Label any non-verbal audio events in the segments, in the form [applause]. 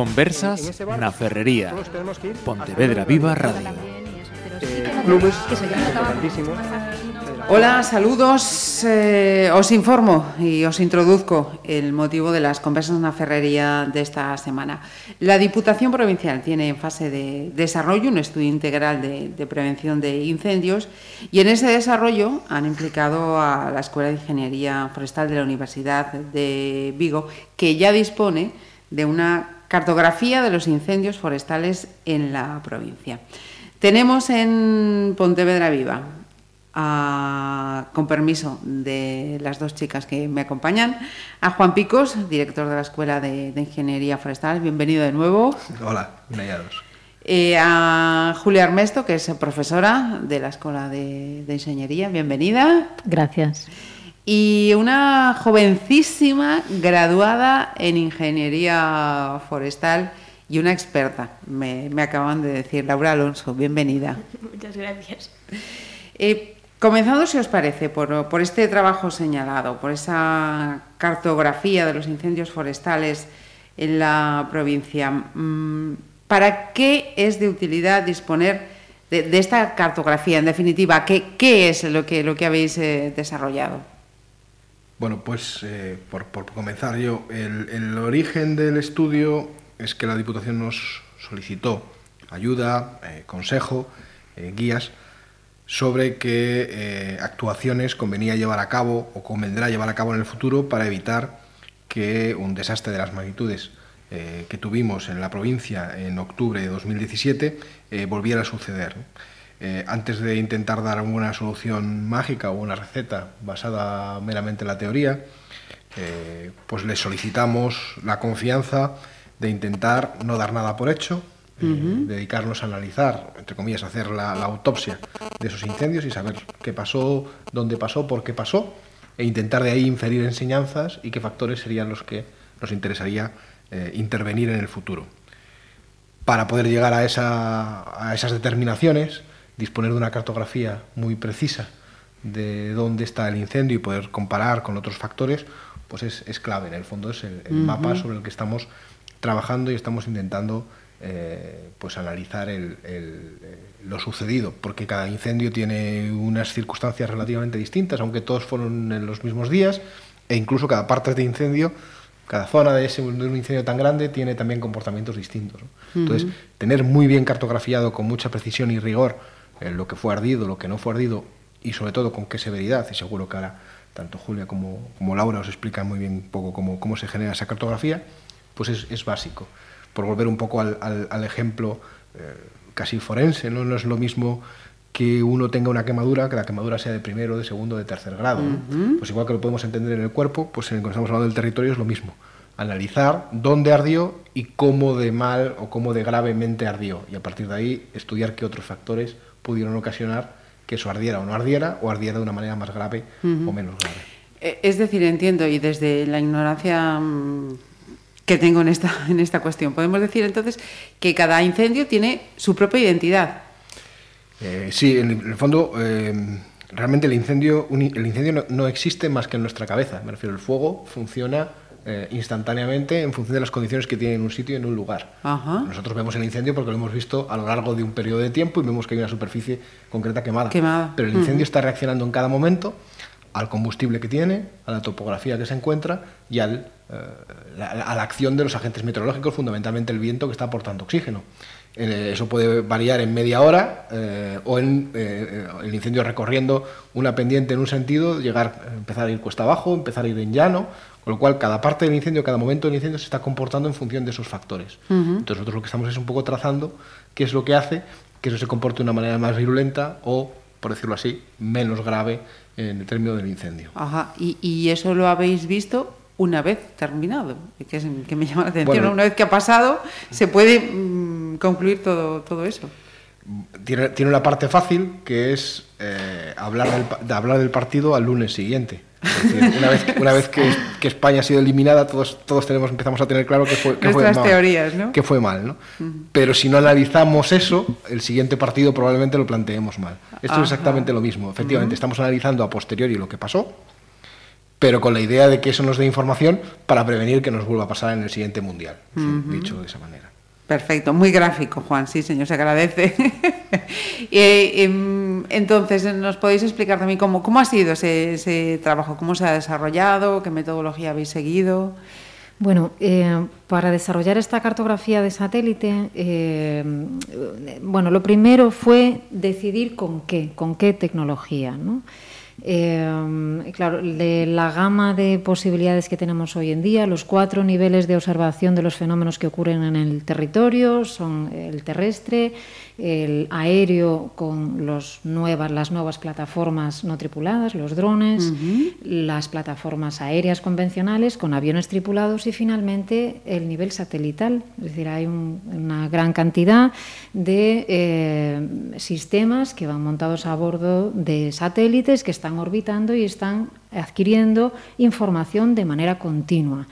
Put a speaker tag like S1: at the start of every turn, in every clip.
S1: Conversas na Ferrería. Pontevedra Viva Radio.
S2: clubes importantísimos.
S3: Hola, saludos. Eh, os informo y os introduzco el motivo de las conversas en la ferrería de esta semana. La Diputación Provincial tiene en fase de desarrollo un estudio integral de, de prevención de incendios y en ese desarrollo han implicado a la Escuela de Ingeniería Forestal de la Universidad de Vigo, que ya dispone de una cartografía de los incendios forestales en la provincia. Tenemos en Pontevedra Viva a, con permiso de las dos chicas que me acompañan, a Juan Picos, director de la Escuela de, de Ingeniería Forestal. Bienvenido de nuevo.
S4: Hola, bienvenidos.
S3: Eh, a Julia Armesto, que es profesora de la Escuela de, de Ingeniería. Bienvenida.
S5: Gracias.
S3: Y una jovencísima graduada en Ingeniería Forestal y una experta, me, me acaban de decir, Laura Alonso. Bienvenida.
S5: Muchas gracias.
S3: Eh, Comenzando, si os parece, por, por, este trabajo señalado, por esa cartografía de los incendios forestales en la provincia, mmm, ¿para qué es de utilidad disponer de, de esta cartografía? En definitiva, ¿qué, qué es lo que, lo que habéis eh, desarrollado?
S4: Bueno, pues eh, por, por, comenzar yo, el, el origen del estudio es que la Diputación nos solicitó ayuda, eh, consejo, guías, sobre qué eh, actuaciones convenía llevar a cabo o convendrá llevar a cabo en el futuro para evitar que un desastre de las magnitudes eh, que tuvimos en la provincia en octubre de 2017 eh, volviera a suceder. Eh, antes de intentar dar una solución mágica o una receta basada meramente en la teoría, eh, pues le solicitamos la confianza de intentar no dar nada por hecho, Uh -huh. dedicarnos a analizar, entre comillas, hacer la, la, autopsia de esos incendios y saber qué pasó, dónde pasó, por qué pasó, e intentar de ahí inferir enseñanzas y qué factores serían los que nos interesaría eh, intervenir en el futuro. Para poder llegar a, esa, a esas determinaciones, disponer de una cartografía muy precisa de dónde está el incendio y poder comparar con otros factores, pues es, es clave. En el fondo es el, el uh -huh. mapa sobre el que estamos trabajando y estamos intentando eh, pues analizar el, el, eh, lo sucedido, porque cada incendio tiene unas circunstancias relativamente distintas, aunque todos fueron en los mismos días, e incluso cada parte de incendio, cada zona de, ese, de un incendio tan grande tiene también comportamientos distintos. ¿no? Uh -huh. Entonces, tener muy bien cartografiado, con mucha precisión y rigor, eh, lo que fue ardido, lo que no fue ardido, y sobre todo con qué severidad, y seguro que ahora tanto Julia como, como Laura os explican muy bien un poco cómo, cómo se genera esa cartografía, pues es, es básico por volver un poco al, al, al ejemplo eh, casi forense, ¿no? no es lo mismo que uno tenga una quemadura, que la quemadura sea de primero, de segundo, de tercer grado. ¿no? Uh -huh. Pues igual que lo podemos entender en el cuerpo, pues cuando estamos hablando del territorio es lo mismo. Analizar dónde ardió y cómo de mal o cómo de gravemente ardió. Y a partir de ahí estudiar qué otros factores pudieron ocasionar que eso ardiera o no ardiera, o ardiera de una manera más grave uh -huh. o menos grave.
S3: Eh, es decir, entiendo, y desde la ignorancia mm, que tengo en esta, [laughs] en esta cuestión. Podemos decir entonces que cada incendio tiene su propia identidad.
S4: Eh, sí, en el fondo, eh, realmente el incendio, el incendio no, no, existe más que en nuestra cabeza. Me refiero, el fuego funciona eh, instantáneamente en función de las condiciones que tiene en un sitio y en un lugar.
S3: Ajá.
S4: Nosotros vemos el incendio porque lo hemos visto a lo largo de un periodo de tiempo y vemos que hay una superficie concreta quemada.
S3: quemada.
S4: Pero el incendio uh -huh. está reaccionando en cada momento al combustible que tiene, a la topografía que se encuentra y al, eh, la, a la acción de los agentes meteorológicos, fundamentalmente el viento que está aportando oxígeno. Eh, eso puede variar en media hora eh, o en eh, el incendio recorriendo una pendiente en un sentido, llegar, empezar a ir cuesta abajo, empezar a ir en llano, con lo cual cada parte del incendio, cada momento del incendio se está comportando en función de esos factores. Uh -huh. Entonces nosotros lo que estamos es un poco trazando qué es lo que hace que eso se comporte de una manera más virulenta o, por decirlo así, menos grave en el término del incendio.
S3: Ajá, y, y eso lo habéis visto una vez terminado, que, es, que me llama la atención, bueno, una vez que ha pasado, se puede mmm, concluir todo, todo eso.
S4: Tiene, tiene, una parte fácil que es eh, hablar, del, de hablar del partido al lunes siguiente. Decir, una vez, una vez que, que, España ha sido eliminada, todos, todos tenemos, empezamos a tener claro que fue, que
S3: fue
S4: mal.
S3: teorías, ¿no?
S4: Que fue mal, ¿no? Uh -huh. Pero si no analizamos eso, el siguiente partido probablemente lo planteemos mal. Esto Ajá. es exactamente lo mismo. Efectivamente, uh -huh. estamos analizando a posteriori lo que pasó, pero con la idea de que eso nos dé información para prevenir que nos vuelva a pasar en el siguiente mundial, dicho de esa manera.
S3: Perfecto, muy gráfico, Juan, sí, señor, se agradece. [laughs] Em, entonces, ¿nos podéis explicar también cómo, cómo ha sido ese, ese trabajo, cómo se ha desarrollado, qué metodología habéis seguido?
S5: Bueno, eh, para desarrollar esta cartografía de satélite, eh, bueno, lo primero fue decidir con qué, con qué tecnología, ¿no? Eh, claro, de la gama de posibilidades que tenemos hoy en día, los cuatro niveles de observación de los fenómenos que ocurren en el territorio son el terrestre, el aéreo con los nuevas, las nuevas plataformas no tripuladas, los drones, las plataformas aéreas convencionales con aviones tripulados y finalmente el nivel satelital. Es decir, hay una gran cantidad de eh, sistemas que van montados a bordo de satélites que están orbitando y están adquiriendo información de manera continua.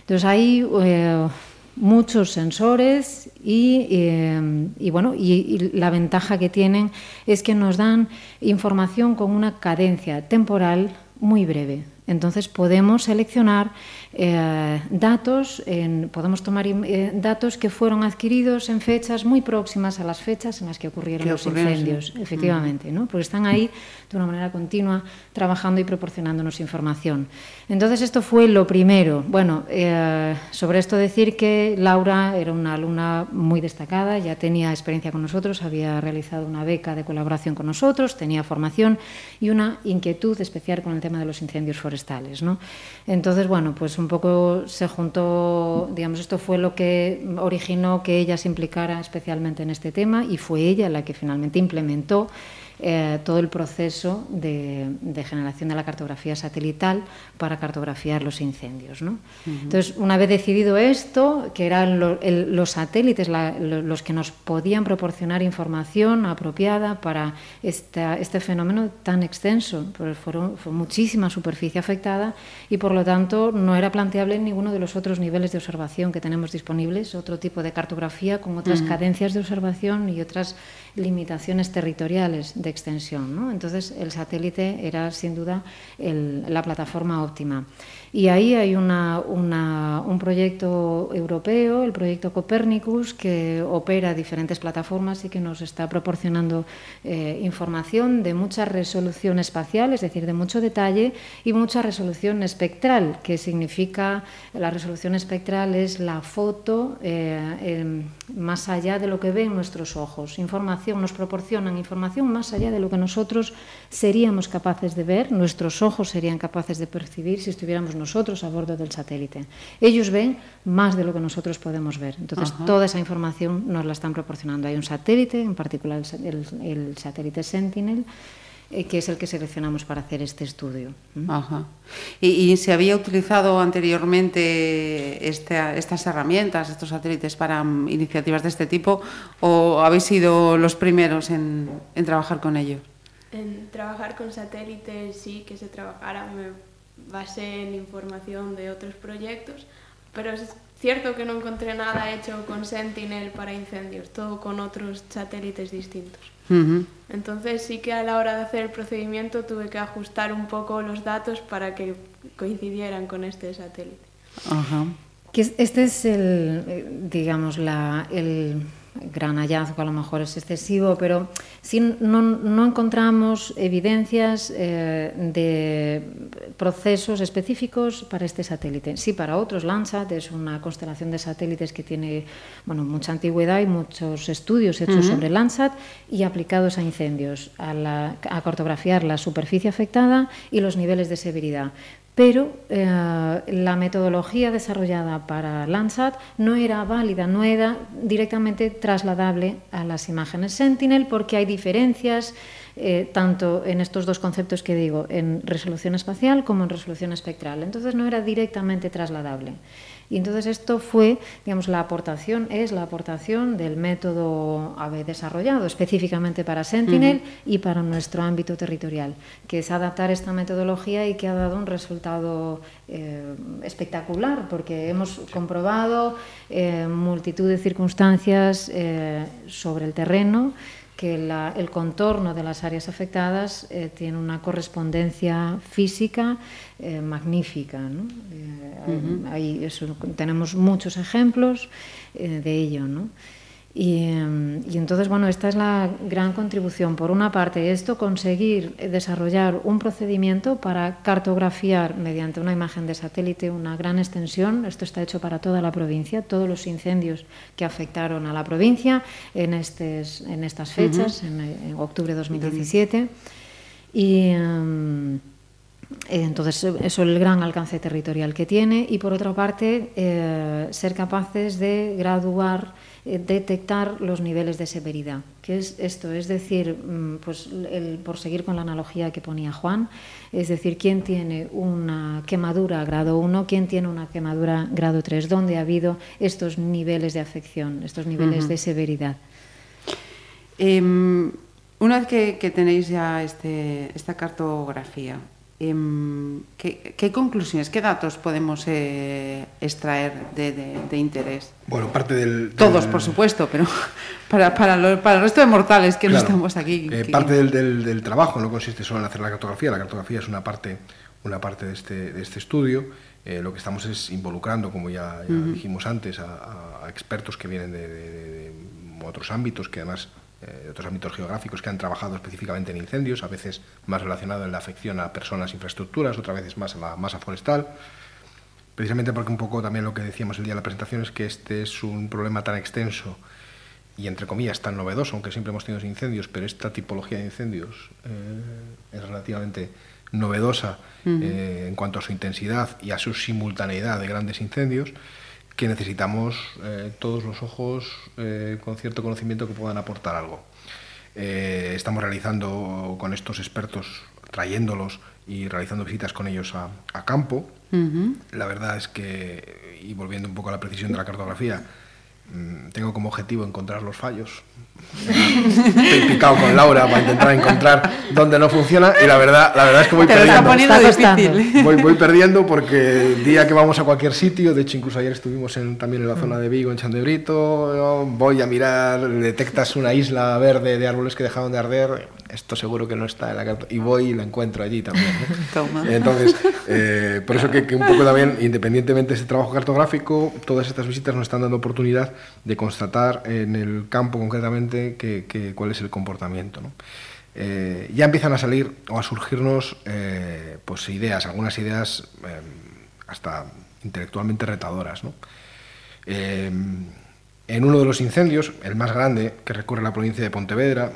S5: Entonces hay eh, muchos sensores y, eh, y bueno y, y, la ventaja que tienen es que nos dan información con una cadencia temporal muy breve. Entonces podemos seleccionar eh, datos, en, podemos tomar eh, datos que fueron adquiridos en fechas muy próximas a las fechas en las que ocurrieron los incendios, sí. efectivamente, ¿no? porque están ahí de una manera continua trabajando y proporcionándonos información. Entonces esto fue lo primero. Bueno, eh, sobre esto decir que Laura era una alumna muy destacada, ya tenía experiencia con nosotros, había realizado una beca de colaboración con nosotros, tenía formación y una inquietud especial con el tema de los incendios forestales. ¿No? Entonces, bueno, pues un poco se juntó, digamos, esto fue lo que originó que ella se implicara especialmente en este tema y fue ella la que finalmente implementó eh, todo el proceso de, de, generación de la cartografía satelital para cartografiar los incendios. ¿no? Uh -huh. Entonces, una vez decidido esto, que eran lo, el, los satélites la, lo, los que nos podían proporcionar información apropiada para esta, este fenómeno tan extenso, porque fueron, fue muchísima superficie afectada y, por lo tanto, no era planteable en ninguno de los otros niveles de observación que tenemos disponibles, otro tipo de cartografía con otras uh -huh. cadencias de observación y otras limitaciones territoriales de extensión. ¿no? Entonces, el satélite era sin duda la plataforma óptima. Y ahí hay una, un proyecto europeo, el proyecto Copernicus, que opera diferentes plataformas y que nos está proporcionando eh, información de mucha resolución espacial, es decir, de mucho detalle, y mucha resolución espectral, que significa la resolución espectral es la foto eh, más allá de lo que ven nuestros ojos. Información, nos proporcionan información más allá de lo que nosotros seríamos capaces de ver, nuestros ojos serían capaces de percibir si estuviéramos nosotros a bordo del satélite. Ellos ven más de lo que nosotros podemos ver. Entonces, Ajá. toda esa información nos la están proporcionando. Hay un satélite, en particular el, el satélite Sentinel, eh, que es el que seleccionamos para hacer este estudio.
S3: Ajá. ¿Y, ¿Y, se había utilizado anteriormente esta, estas herramientas, estos satélites para um, iniciativas de este tipo o habéis sido los primeros en, en trabajar con ello?
S6: En trabajar con satélites sí que se trabajara, me basé en información de otros proyectos, pero es cierto que no encontré nada hecho con Sentinel para incendios, todo con otros satélites distintos. Uh -huh. Entonces sí que a la hora de hacer el procedimiento tuve que ajustar un poco los datos para que coincidieran con este satélite.
S5: Uh -huh. Este es el, eh, digamos, la, el gran hallazgo, a lo mejor es excesivo, pero sí no, no encontramos evidencias eh, de procesos específicos para este satélite. Sí, para otros, Landsat es una constelación de satélites que tiene bueno, mucha antigüedad y muchos estudios hechos uh -huh. sobre Landsat y aplicados a incendios, a, la, a cartografiar la superficie afectada y los niveles de severidad pero eh, la metodología desarrollada para Landsat no era válida, no era directamente trasladable a las imágenes Sentinel porque hay diferencias eh, tanto en estos dos conceptos que digo, en resolución espacial como en resolución espectral. Entonces no era directamente trasladable. Y entonces esto fue, digamos, la aportación, es la aportación del método AVE desarrollado específicamente para Sentinel uh -huh. y para nuestro ámbito territorial, que es adaptar esta metodología y que ha dado un resultado eh, espectacular, porque hemos comprobado eh, multitud de circunstancias eh, sobre el terreno que el contorno de las áreas afectadas eh, tiene una correspondencia física eh, magnífica. ¿no? Eh, tenemos muchos ejemplos de ello. ¿no? Em, y, entonces, bueno, esta es la gran contribución. Por una parte, esto, conseguir desarrollar un procedimiento para cartografiar mediante una imagen de satélite una gran extensión. Esto está hecho para toda la provincia, todos los incendios que afectaron a la provincia en, en estas fechas, en, octubre de 2017. Y. Em, entonces, eso es el gran alcance territorial que tiene y, por otra parte, eh, ser capaces de graduar eh, detectar los niveles de severidad. ¿Qué es esto? Es decir, mm, pues por seguir con la analogía que ponía Juan, es decir, quién tiene una quemadura grado 1, quién tiene una quemadura grado 3, dónde ha habido estos niveles de afección, estos niveles de severidad.
S3: Em, una vez que, tenéis ya este, esta cartografía, em, ¿qué, conclusiones, qué datos podemos eh, extraer de interés?
S4: Bueno, parte del...
S3: Todos, por supuesto, pero [laughs] para, para, para, el resto de mortales que no estamos aquí.
S4: Eh, parte del, del, trabajo no consiste solo en hacer la cartografía, la cartografía es una parte, una parte de, este, de este estudio. Eh, lo que estamos es involucrando, como ya, dijimos antes, a, expertos que vienen de, otros ámbitos, que además de otros ámbitos geográficos que han trabajado específicamente en incendios, a veces más relacionado en la afección a personas, infraestructuras, otras veces más a la masa forestal. Precisamente porque un poco también lo que decíamos el día de la presentación es que este es un problema tan extenso y entre comillas tan novedoso, aunque siempre hemos tenido incendios, pero esta tipología de incendios eh, es relativamente novedosa eh, en cuanto a su intensidad y a su simultaneidad de grandes incendios, que necesitamos eh, todos los ojos con cierto conocimiento que puedan aportar algo. estamos realizando con estos expertos, trayéndolos y realizando visitas con ellos a campo, la verdad es que, y volviendo un poco a la precisión de la cartografía, tengo como objetivo encontrar los fallos. Estoy picado con Laura para intentar encontrar dónde no funciona y la verdad, la verdad es que voy perdiendo. Voy, voy, perdiendo porque el día que vamos a cualquier sitio, de hecho incluso ayer estuvimos en, también en la zona de Vigo, en Chandebrito, voy a mirar, detectas una isla verde de árboles que dejaron de arder, esto seguro que no está en la carta. Y voy y la encuentro allí también. [laughs] Entonces, eh, por eso que, un poco también, independientemente de ese trabajo cartográfico, todas estas visitas nos están dando oportunidad de constatar en el campo concretamente que, cuál es el comportamiento. Eh, ya empiezan a salir o a surgirnos eh, pues ideas, algunas ideas hasta intelectualmente retadoras. en uno de los incendios, el más grande, que recorre la provincia de Pontevedra,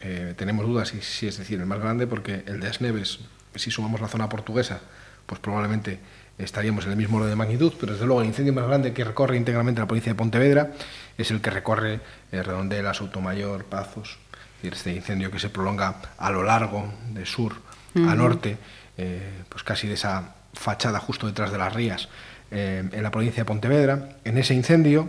S4: eh, tenemos dudas si, si, es decir el más grande, porque el de Asneves, si sumamos la zona portuguesa, pues probablemente estaríamos en el mismo orden de magnitud, pero desde luego el incendio más grande que recorre íntegramente la provincia de Pontevedra es el que recorre eh, Redondela, Sotomayor, Pazos, este incendio que se prolonga a lo largo, de sur a norte, eh, pues casi de esa fachada justo detrás de las rías, en la provincia de Pontevedra. En ese incendio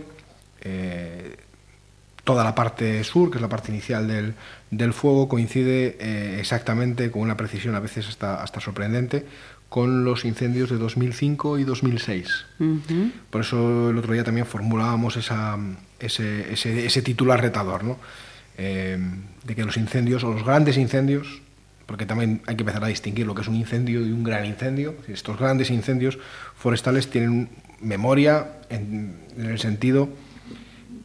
S4: toda la parte sur, que es la parte inicial del, del fuego, coincide eh, exactamente con una precisión a veces hasta, hasta sorprendente con los incendios de 2005 y 2006. Por eso el otro día también formulábamos esa, ese, ese, ese, titular retador, ¿no? Eh, de que los incendios, o los grandes incendios, porque también hay que empezar a distinguir lo que es un incendio y un gran incendio, estos grandes incendios forestales tienen memoria en, en el sentido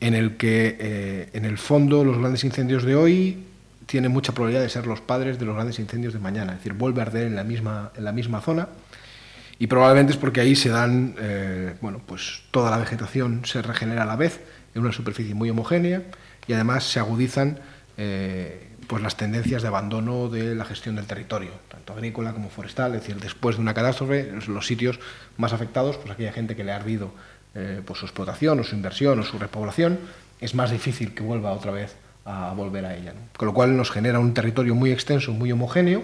S4: en el que, eh, en el fondo, los grandes incendios de hoy tienen mucha probabilidad de ser los padres de los grandes incendios de mañana. Es decir, vuelve a arder en la misma, en la misma zona y probablemente es porque ahí se dan, eh, bueno, pues toda la vegetación se regenera a la vez en una superficie muy homogénea y además se agudizan eh, pues las tendencias de abandono de la gestión del territorio, tanto agrícola como forestal. Es decir, después de una catástrofe, los sitios más afectados, pues aquella gente que le ha ardido eh, por su explotación o su inversión o su repoblación, es más difícil que vuelva otra vez a volver a ella. Con lo cual nos genera un territorio muy extenso, muy homogéneo,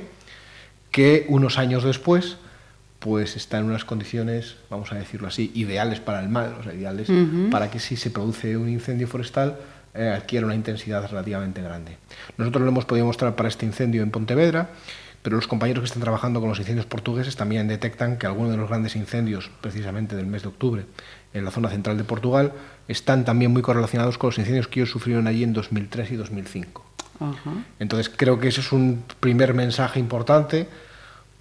S4: que unos años después pues está en unas condiciones, vamos a decirlo así, ideales para el mal, o sea, ideales para que si se produce un incendio forestal eh, adquiera una intensidad relativamente grande. Nosotros lo hemos podido mostrar para este incendio en Pontevedra, pero los compañeros que están trabajando con los incendios portugueses también detectan que algunos de los grandes incendios, precisamente del mes de octubre, en la zona central de Portugal, están también muy correlacionados con los incendios que ellos sufrieron allí en 2003 y 2005. Entonces creo que ese es un primer mensaje importante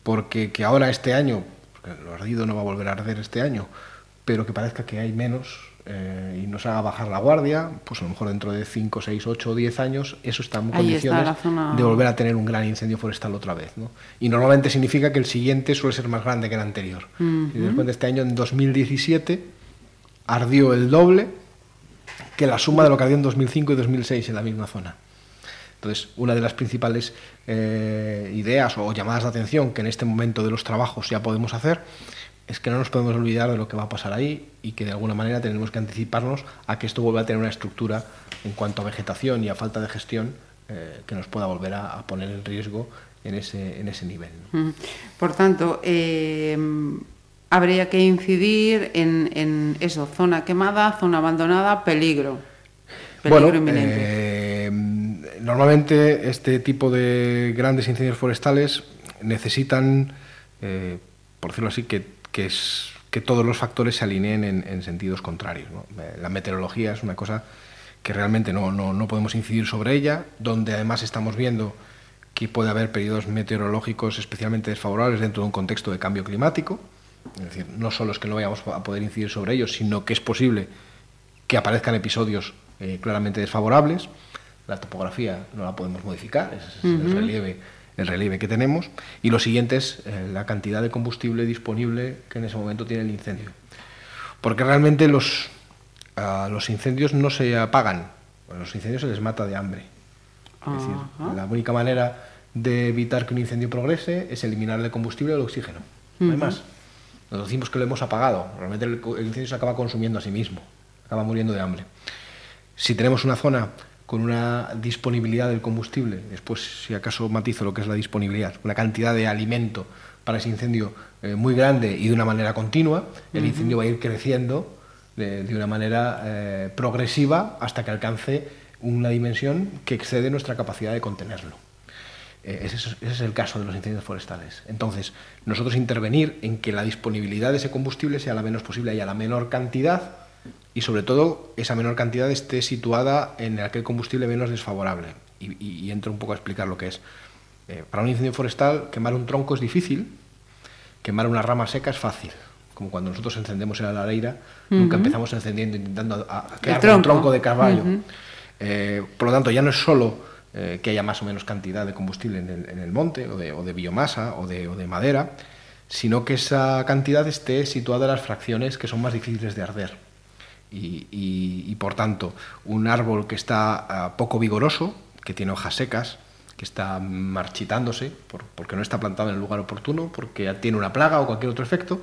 S4: porque que ahora este año, porque lo ardido no va a volver a arder este año, pero que parezca que hay menos eh, y nos haga bajar la guardia, pues a lo mejor dentro de 5, 6, 8 o 10 años, eso está en condiciones de volver a tener un gran incendio forestal otra vez. ¿no? Y normalmente significa que el siguiente suele ser más grande que el anterior. Y después de este año, en 2017, ardió el doble que la suma de lo que ardió en 2005 y 2006 en la misma zona. Entonces, una de las principales eh, ideas o llamadas de atención que en este momento de los trabajos ya podemos hacer es que no nos podemos olvidar de lo que va a pasar ahí y que de alguna manera tenemos que anticiparnos a que esto vuelva a tener una estructura en cuanto a vegetación y a falta de gestión eh, que nos pueda volver a, poner en riesgo en ese, en ese nivel.
S3: Por tanto, eh, habría que incidir en, eso, zona quemada, zona abandonada, peligro.
S4: Peligro inminente. Eh, normalmente este tipo de grandes incendios forestales necesitan, por decirlo así, que que, es, que todos los factores se alineen en, sentidos contrarios. La meteorología es una cosa que realmente no, no, podemos incidir sobre ella, donde además estamos viendo que puede haber periodos meteorológicos especialmente desfavorables dentro de un contexto de cambio climático. Es decir, no solo es que no vayamos a poder incidir sobre ellos, sino que es posible que aparezcan episodios eh, claramente desfavorables. La topografía no la podemos modificar, es el relieve el relieve que tenemos, y lo siguiente es eh, la cantidad de combustible disponible que en ese momento tiene el incendio. Porque realmente los, los incendios no se apagan, a los incendios se les mata de hambre. Es decir, la única manera de evitar que un incendio progrese es eliminarle el combustible o el oxígeno. No hay más. Nos decimos que lo hemos apagado. Realmente el incendio se acaba consumiendo a sí mismo, acaba muriendo de hambre. Si tenemos una zona con una disponibilidad del combustible, después si acaso matizo lo que es la disponibilidad, una cantidad de alimento para ese incendio eh, muy grande y de una manera continua, el incendio va a ir creciendo de, una manera eh, progresiva hasta que alcance una dimensión que excede nuestra capacidad de contenerlo. Eh, ese, ese, es el caso de los incendios forestales. Entonces, nosotros intervenir en que la disponibilidad de ese combustible sea la menos posible y a la menor cantidad, y sobre todo esa menor cantidad esté situada en aquel combustible menos desfavorable. Y, entro un poco a explicar lo que es. Eh, para un incendio forestal, quemar un tronco es difícil, quemar una rama seca es fácil. Como cuando nosotros encendemos en la lareira, nunca empezamos encendiendo intentando a, un tronco de caballo. Eh, por lo tanto, ya no es solo eh, que haya más o menos cantidad de combustible en el, monte, o de, biomasa, o de, o de madera, sino que esa cantidad esté situada en las fracciones que son más difíciles de arder y, por tanto un árbol que está ah, poco vigoroso, que tiene hojas secas, que está marchitándose porque no está plantado en el lugar oportuno, porque tiene una plaga o cualquier otro efecto,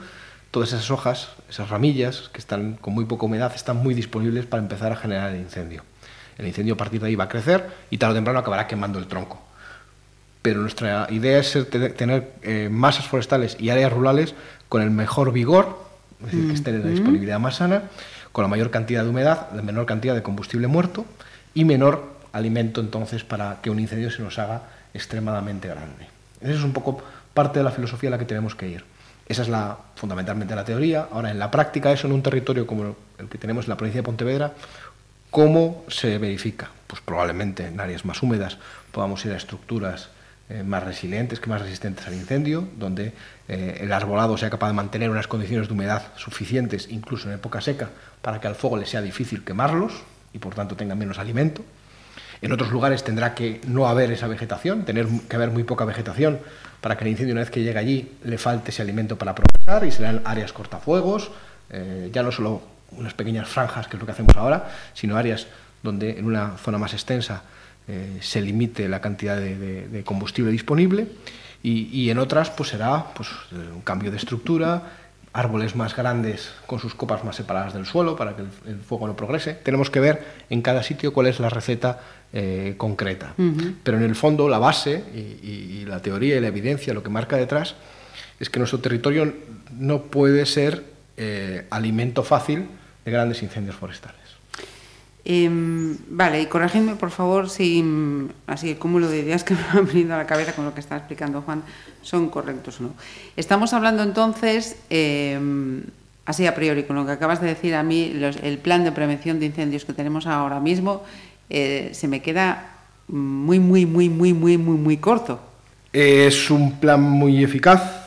S4: todas esas hojas, esas ramillas que están con muy poca humedad, están muy disponibles para empezar a generar el incendio. El incendio a partir de ahí va a crecer y tarde o temprano acabará quemando el tronco. Pero nuestra idea es tener eh, masas forestales y áreas rurales con el mejor vigor, es decir, que estén en la disponibilidad más sana, con la mayor cantidad de humedad, la menor cantidad de combustible muerto y menor alimento entonces para que un incendio se nos haga extremadamente grande. Esa es un poco parte de la filosofía a la que tenemos que ir. Esa es la, fundamentalmente la teoría. Ahora, en la práctica, eso en un territorio como el que tenemos en la provincia de Pontevedra, ¿cómo se verifica? Pues probablemente en áreas más húmedas podamos ir a estructuras eh, más resilientes, que más resistentes al incendio, donde eh, el arbolado sea capaz de mantener unas condiciones de humedad suficientes, incluso en época seca, para que al fuego le sea difícil quemarlos y por tanto tengan menos alimento. En otros lugares tendrá que no haber esa vegetación, tener que haber muy poca vegetación para que el incendio una vez que llegue allí le falte ese alimento para progresar y serán áreas cortafuegos, eh, ya no solo unas pequeñas franjas, que es lo que hacemos ahora, sino áreas donde en una zona más extensa eh, se limite la cantidad de, combustible disponible y, en otras pues será pues, un cambio de estructura, árboles más grandes con sus copas más separadas del suelo para que el, fuego no progrese. Tenemos que ver en cada sitio cuál es la receta eh, concreta. Pero en el fondo la base y, la teoría y la evidencia, lo que marca detrás, es que nuestro territorio no puede ser eh, alimento fácil de grandes incendios forestales.
S3: Em, vale, y corregidme por favor si así el cúmulo de ideas que [laughs] me han venido a la cabeza con lo que está explicando Juan son correctos o no. Estamos hablando entonces, em, así a priori, con lo que acabas de decir a mí, el plan de prevención de incendios que tenemos ahora mismo eh, se me queda muy, muy, muy, muy, muy, muy, muy corto.
S4: Es un plan muy eficaz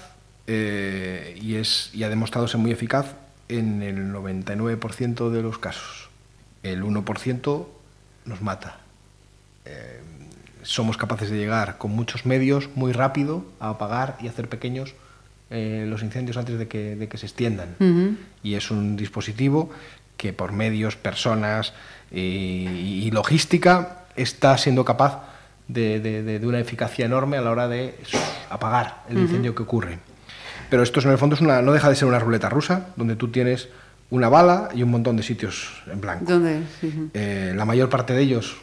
S4: eh, y, es, y ha demostrado ser muy eficaz en el 99% de los casos. El 1% nos mata. Eh, somos capaces de llegar con muchos medios muy rápido a apagar y hacer pequeños eh, los incendios antes de que, de que se extiendan. Y es un dispositivo que por medios, personas y, y logística está siendo capaz de, de, de, una eficacia enorme a la hora de apagar el incendio que ocurre. Pero esto en el fondo es una, no deja de ser una ruleta rusa, donde tú tienes una bala y un montón de sitios en blanco.
S3: ¿Dónde?
S4: Eh, la mayor parte de ellos,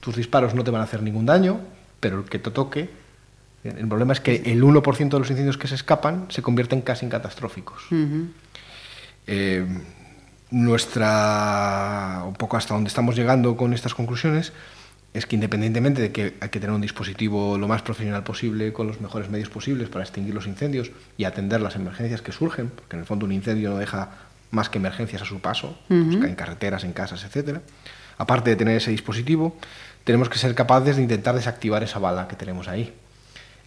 S4: tus disparos no te van a hacer ningún daño, pero el que te toque, el problema es que el 1% de los incendios que se escapan se convierten casi en catastróficos. Uh -huh. eh, nuestra, un poco hasta donde estamos llegando con estas conclusiones, es que independientemente de que hay que tener un dispositivo lo más profesional posible, con los mejores medios posibles para extinguir los incendios y atender las emergencias que surgen, porque en el fondo un incendio no deja más que emergencias a su paso, uh -huh. pues en carreteras, en casas, etc. Aparte de tener ese dispositivo, tenemos que ser capaces de intentar desactivar esa bala que tenemos ahí.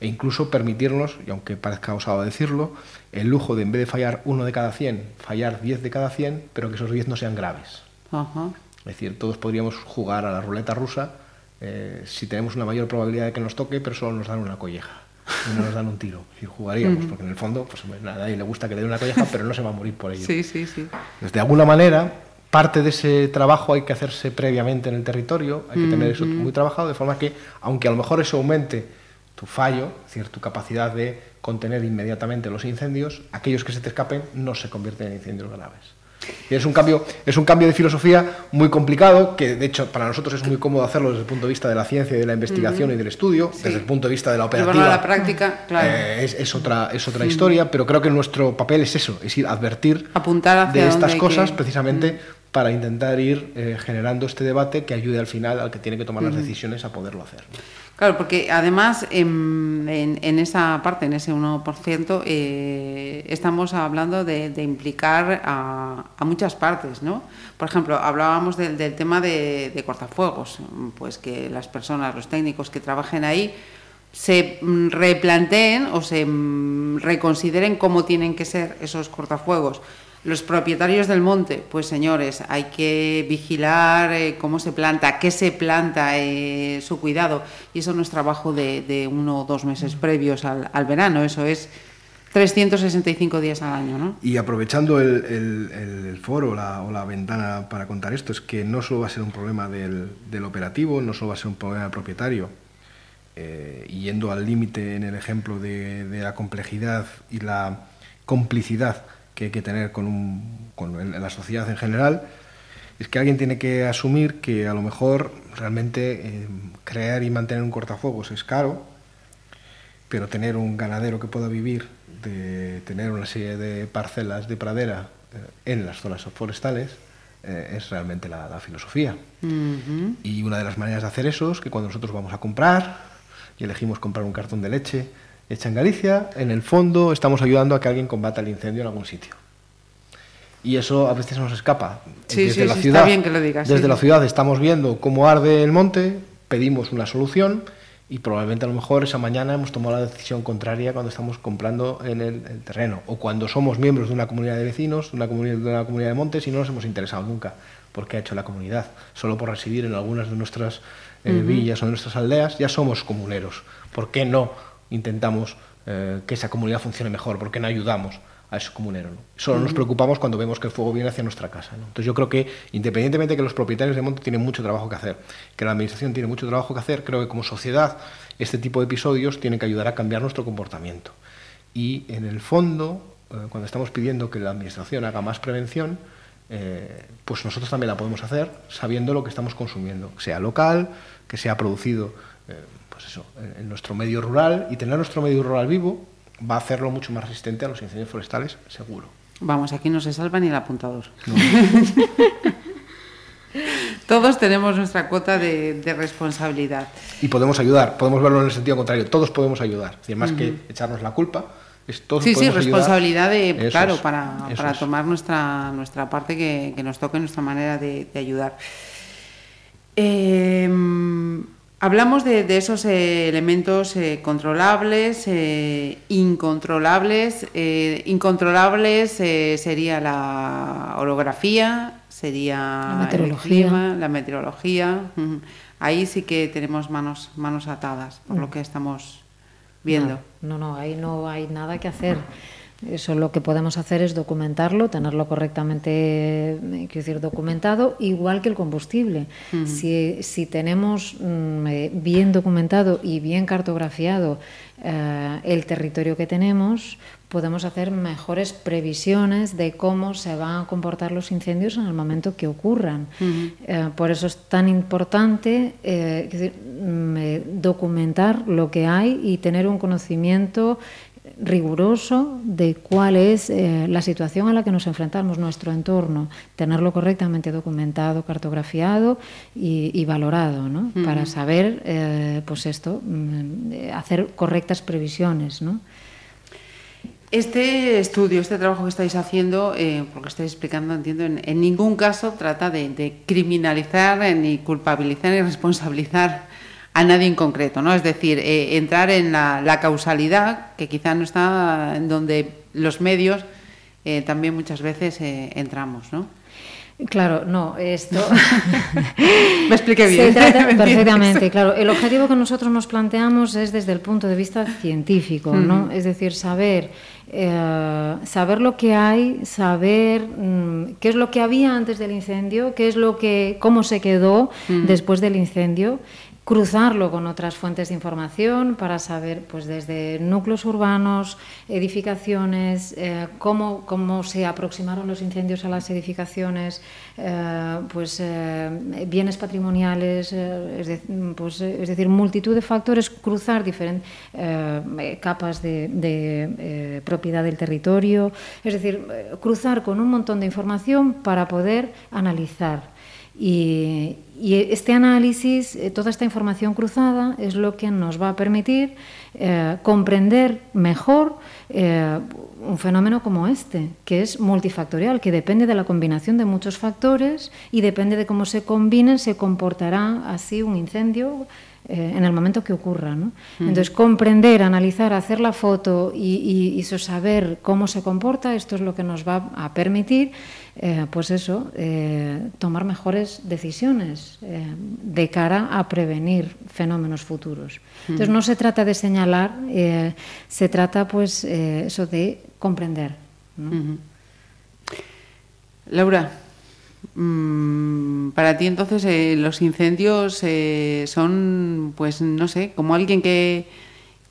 S4: E incluso permitirnos, y aunque parezca osado decirlo, el lujo de en vez de fallar uno de cada 100, fallar 10 de cada 100, pero que esos 10 no sean graves.
S3: Uh -huh.
S4: Es decir, todos podríamos jugar a la ruleta rusa eh, si tenemos una mayor probabilidad de que nos toque, pero solo nos dan una colleja y no nos dan un tiro. Y jugaríamos, uh -huh. porque en el fondo pues, a nadie le gusta que le dé una colleja, pero no se va a morir por ello.
S3: Sí, sí, sí.
S4: Entonces, de alguna manera, parte de ese trabajo hay que hacerse previamente en el territorio, hay que tener eso muy trabajado, de forma que, aunque a lo mejor eso aumente tu fallo, es decir, tu capacidad de contener inmediatamente los incendios, aquellos que se te escapen no se convierten en incendios graves. Y es un cambio, es un cambio de filosofía muy complicado, que de hecho para nosotros es muy cómodo hacerlo desde el punto de vista de la ciencia y de la investigación uh -huh. y del estudio, sí. desde el punto de vista de la operativa.
S3: a la práctica, claro.
S4: Eh, es, es, otra, es otra uh -huh. historia, pero creo que nuestro papel es eso, es ir advertir
S3: Apuntar
S4: de estas cosas
S3: que...
S4: precisamente uh -huh. Para intentar ir eh, generando este debate que ayude al final al que tiene que tomar las decisiones a poderlo hacer.
S3: Claro, porque además en, en, en, esa parte, en ese 1%, eh, estamos hablando de, de implicar a, a, muchas partes, ¿no? Por ejemplo, hablábamos del, del tema de, de, cortafuegos, pues que las personas, los técnicos que trabajen ahí se replanteen o se reconsideren cómo tienen que ser esos cortafuegos. Los propietarios del monte, pues señores, hay que vigilar eh, cómo se planta, qué se planta, eh, su cuidado. Y eso no es trabajo de, de uno o dos meses previos al, al, verano, eso es 365 días al año. ¿no?
S4: Y aprovechando el, el, el foro la, o la ventana para contar esto, es que no solo va a ser un problema del, del operativo, no solo va a ser un problema del propietario. Eh, yendo al límite en el ejemplo de, de la complejidad y la complicidad que hay que tener con, un, con la sociedad en general, es que alguien tiene que asumir que a lo mejor realmente eh, crear y mantener un cortafuegos es caro, pero tener un ganadero que pueda vivir, de tener una serie de parcelas de pradera eh, en las zonas forestales, eh, es realmente la, la filosofía. Uh -huh. Y una de las maneras de hacer eso es que cuando nosotros vamos a comprar y elegimos comprar un cartón de leche, hecha en Galicia, en el fondo estamos ayudando a que alguien combata el incendio en algún sitio. Y eso a veces nos escapa.
S3: Sí, desde sí, la sí, ciudad, está bien que lo digas.
S4: Desde la ciudad estamos viendo cómo arde el monte, pedimos una solución y probablemente a lo mejor esa mañana hemos tomado la decisión contraria cuando estamos comprando en el, el terreno o cuando somos miembros de una comunidad de vecinos, de una comunidad, de una comunidad de montes y no nos hemos interesado nunca por qué ha hecho la comunidad. Solo por residir en algunas de nuestras eh, uh -huh. villas o de nuestras aldeas ya somos comuneros. ¿Por qué no intentamos eh, que esa comunidad funcione mejor? ¿Por qué no ayudamos a ese comunero? ¿no? Solo uh -huh. nos preocupamos cuando vemos que el fuego viene hacia nuestra casa. ¿no? Entonces yo creo que independientemente de que los propietarios de monte tienen mucho trabajo que hacer, que la administración tiene mucho trabajo que hacer, creo que como sociedad este tipo de episodios tienen que ayudar a cambiar nuestro comportamiento. Y en el fondo, eh, cuando estamos pidiendo que la administración haga más prevención, eh, pues nosotros también la podemos hacer sabiendo lo que estamos consumiendo, sea local, que sea producido eh, pues eso, en nuestro medio rural y tener nuestro medio rural vivo va a hacerlo mucho más resistente a los incendios forestales, seguro.
S3: Vamos, aquí no se salva ni el apuntador. No. [laughs] todos tenemos nuestra cuota de, de, responsabilidad.
S4: Y podemos ayudar, podemos verlo en el sentido contrario, todos podemos ayudar, es más uh -huh. que echarnos la culpa. Es, todos
S3: sí, sí, responsabilidad de, eso claro, es, para, para es. tomar nuestra, nuestra parte que, que, nos toque, nuestra manera de, de ayudar. Eh, Hablamos de, esos eh, elementos eh, controlables, eh, incontrolables. incontrolables sería la orografía, sería
S5: la meteorología.
S3: la meteorología. Ahí sí que tenemos manos, manos atadas, por lo mm. que estamos viendo.
S5: No, no, ahí no hay nada que hacer. Eso lo que podemos hacer es documentarlo, tenerlo correctamente eh, quiero decir, documentado, igual que el combustible. si, si, tenemos mm, eh, bien documentado y bien cartografiado eh, el territorio que tenemos, podemos hacer mejores previsiones de cómo se van a comportar los incendios en el momento que ocurran. por eso es tan importante mm, documentar lo que hay y tener un conocimiento riguroso de cuál es eh, la situación a la que nos enfrentamos, nuestro entorno, tenerlo correctamente documentado, cartografiado y, valorado, ¿no? Para saber, eh, pues esto, mm, hacer correctas previsiones, ¿no?
S3: Este estudio, este trabajo que estáis haciendo, eh, por lo que estáis explicando, entiendo, en, ningún caso trata de, de criminalizar, ni culpabilizar, ni responsabilizar a nadie en concreto, ¿no? Es decir, eh, entrar en la, causalidad, que quizá no está en donde los medios eh, también muchas veces eh, entramos, ¿no?
S5: Claro, no, esto. [laughs]
S3: Me expliqué bien. [laughs]
S5: perfectamente, claro. El objetivo que nosotros nos planteamos es desde el punto de vista científico, ¿no? Es decir, saber, saber lo que hay, saber mm, qué es lo que había antes del incendio, qué es lo que, cómo se quedó después del incendio cruzarlo con otras fuentes de información para saber pues desde núcleos urbanos, edificaciones, eh, cómo, cómo, se aproximaron los incendios a las edificaciones, eh, pues eh, bienes patrimoniales, es, pues, es, decir, multitud de factores, cruzar diferentes capas de, de propiedad del territorio, es decir, cruzar con un montón de información para poder analizar y, este análisis, eh, toda esta información cruzada, es lo que nos va a permitir eh, comprender mejor eh, un fenómeno como este, que es multifactorial, que depende de la combinación de muchos factores y depende de cómo se combinen, se comportará así un incendio en el momento que ocurra. ¿no? Entonces, comprender, analizar, hacer la foto y, y, saber cómo se comporta, esto es lo que nos va a permitir eh, pues eso, eh, tomar mejores decisiones eh, de cara a prevenir fenómenos futuros. Entonces no se trata de señalar, se trata pues eso de comprender.
S3: Laura, mm, para ti entonces los incendios son, pues no sé, como alguien que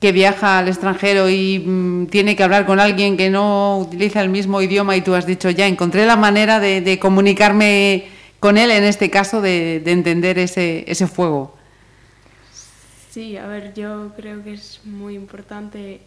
S3: que viaja al extranjero y mm, tiene que hablar con alguien que no utiliza el mismo idioma y tú has dicho, ya encontré la manera de, comunicarme con él, en este caso, de, entender ese, ese fuego.
S6: Sí, a ver, yo creo que es muy importante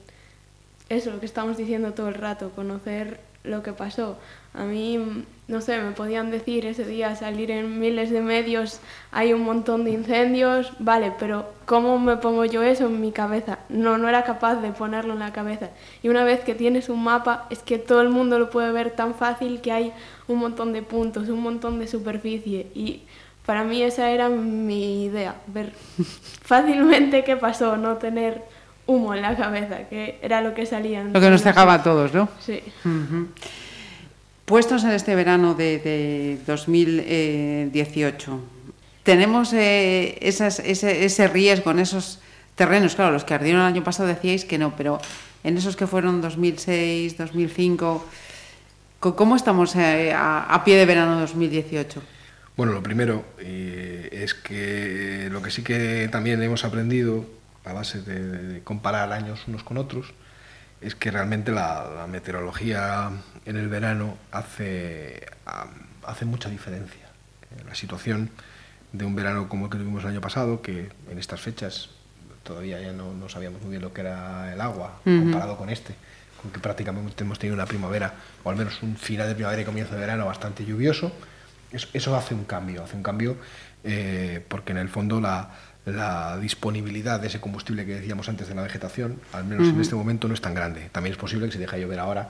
S6: eso, lo que estamos diciendo todo el rato, conocer lo que pasó. A mí, no sé, me podían decir ese día salir en miles de medios, hay un montón de incendios, vale, pero ¿cómo me pongo yo eso en mi cabeza? No, no era capaz de ponerlo en la cabeza. Y una vez que tienes un mapa, es que todo el mundo lo puede ver tan fácil que hay un montón de puntos, un montón de superficie. Y para mí esa era mi idea, ver [laughs] fácilmente qué pasó, no tener humo en la cabeza, que era lo que salía.
S3: Lo que nos dejaba a todos, ¿no?
S6: Sí.
S3: Puestos en este verano de, 2018, ¿tenemos eh, ese, riesgo en esos terrenos? Claro, los que ardieron el año pasado decíais que no, pero en esos que fueron 2006, 2005, ¿cómo estamos eh, a, pie de verano 2018?
S4: Bueno, lo primero eh, es que lo que sí que también hemos aprendido a base de, comparar años unos con otros es que realmente la meteorología en el verano hace, hace mucha diferencia. La situación de un verano como el que tuvimos el año pasado, que en estas fechas todavía ya no, no sabíamos muy bien lo que era el agua, comparado con este, con que prácticamente hemos tenido una primavera, o al menos un final de primavera y comienzo de verano bastante lluvioso, eso, hace un cambio, hace un cambio eh, porque en el fondo la, la disponibilidad de ese combustible que decíamos antes de la vegetación, al menos en este momento, no es tan grande. También es posible que si deja llover ahora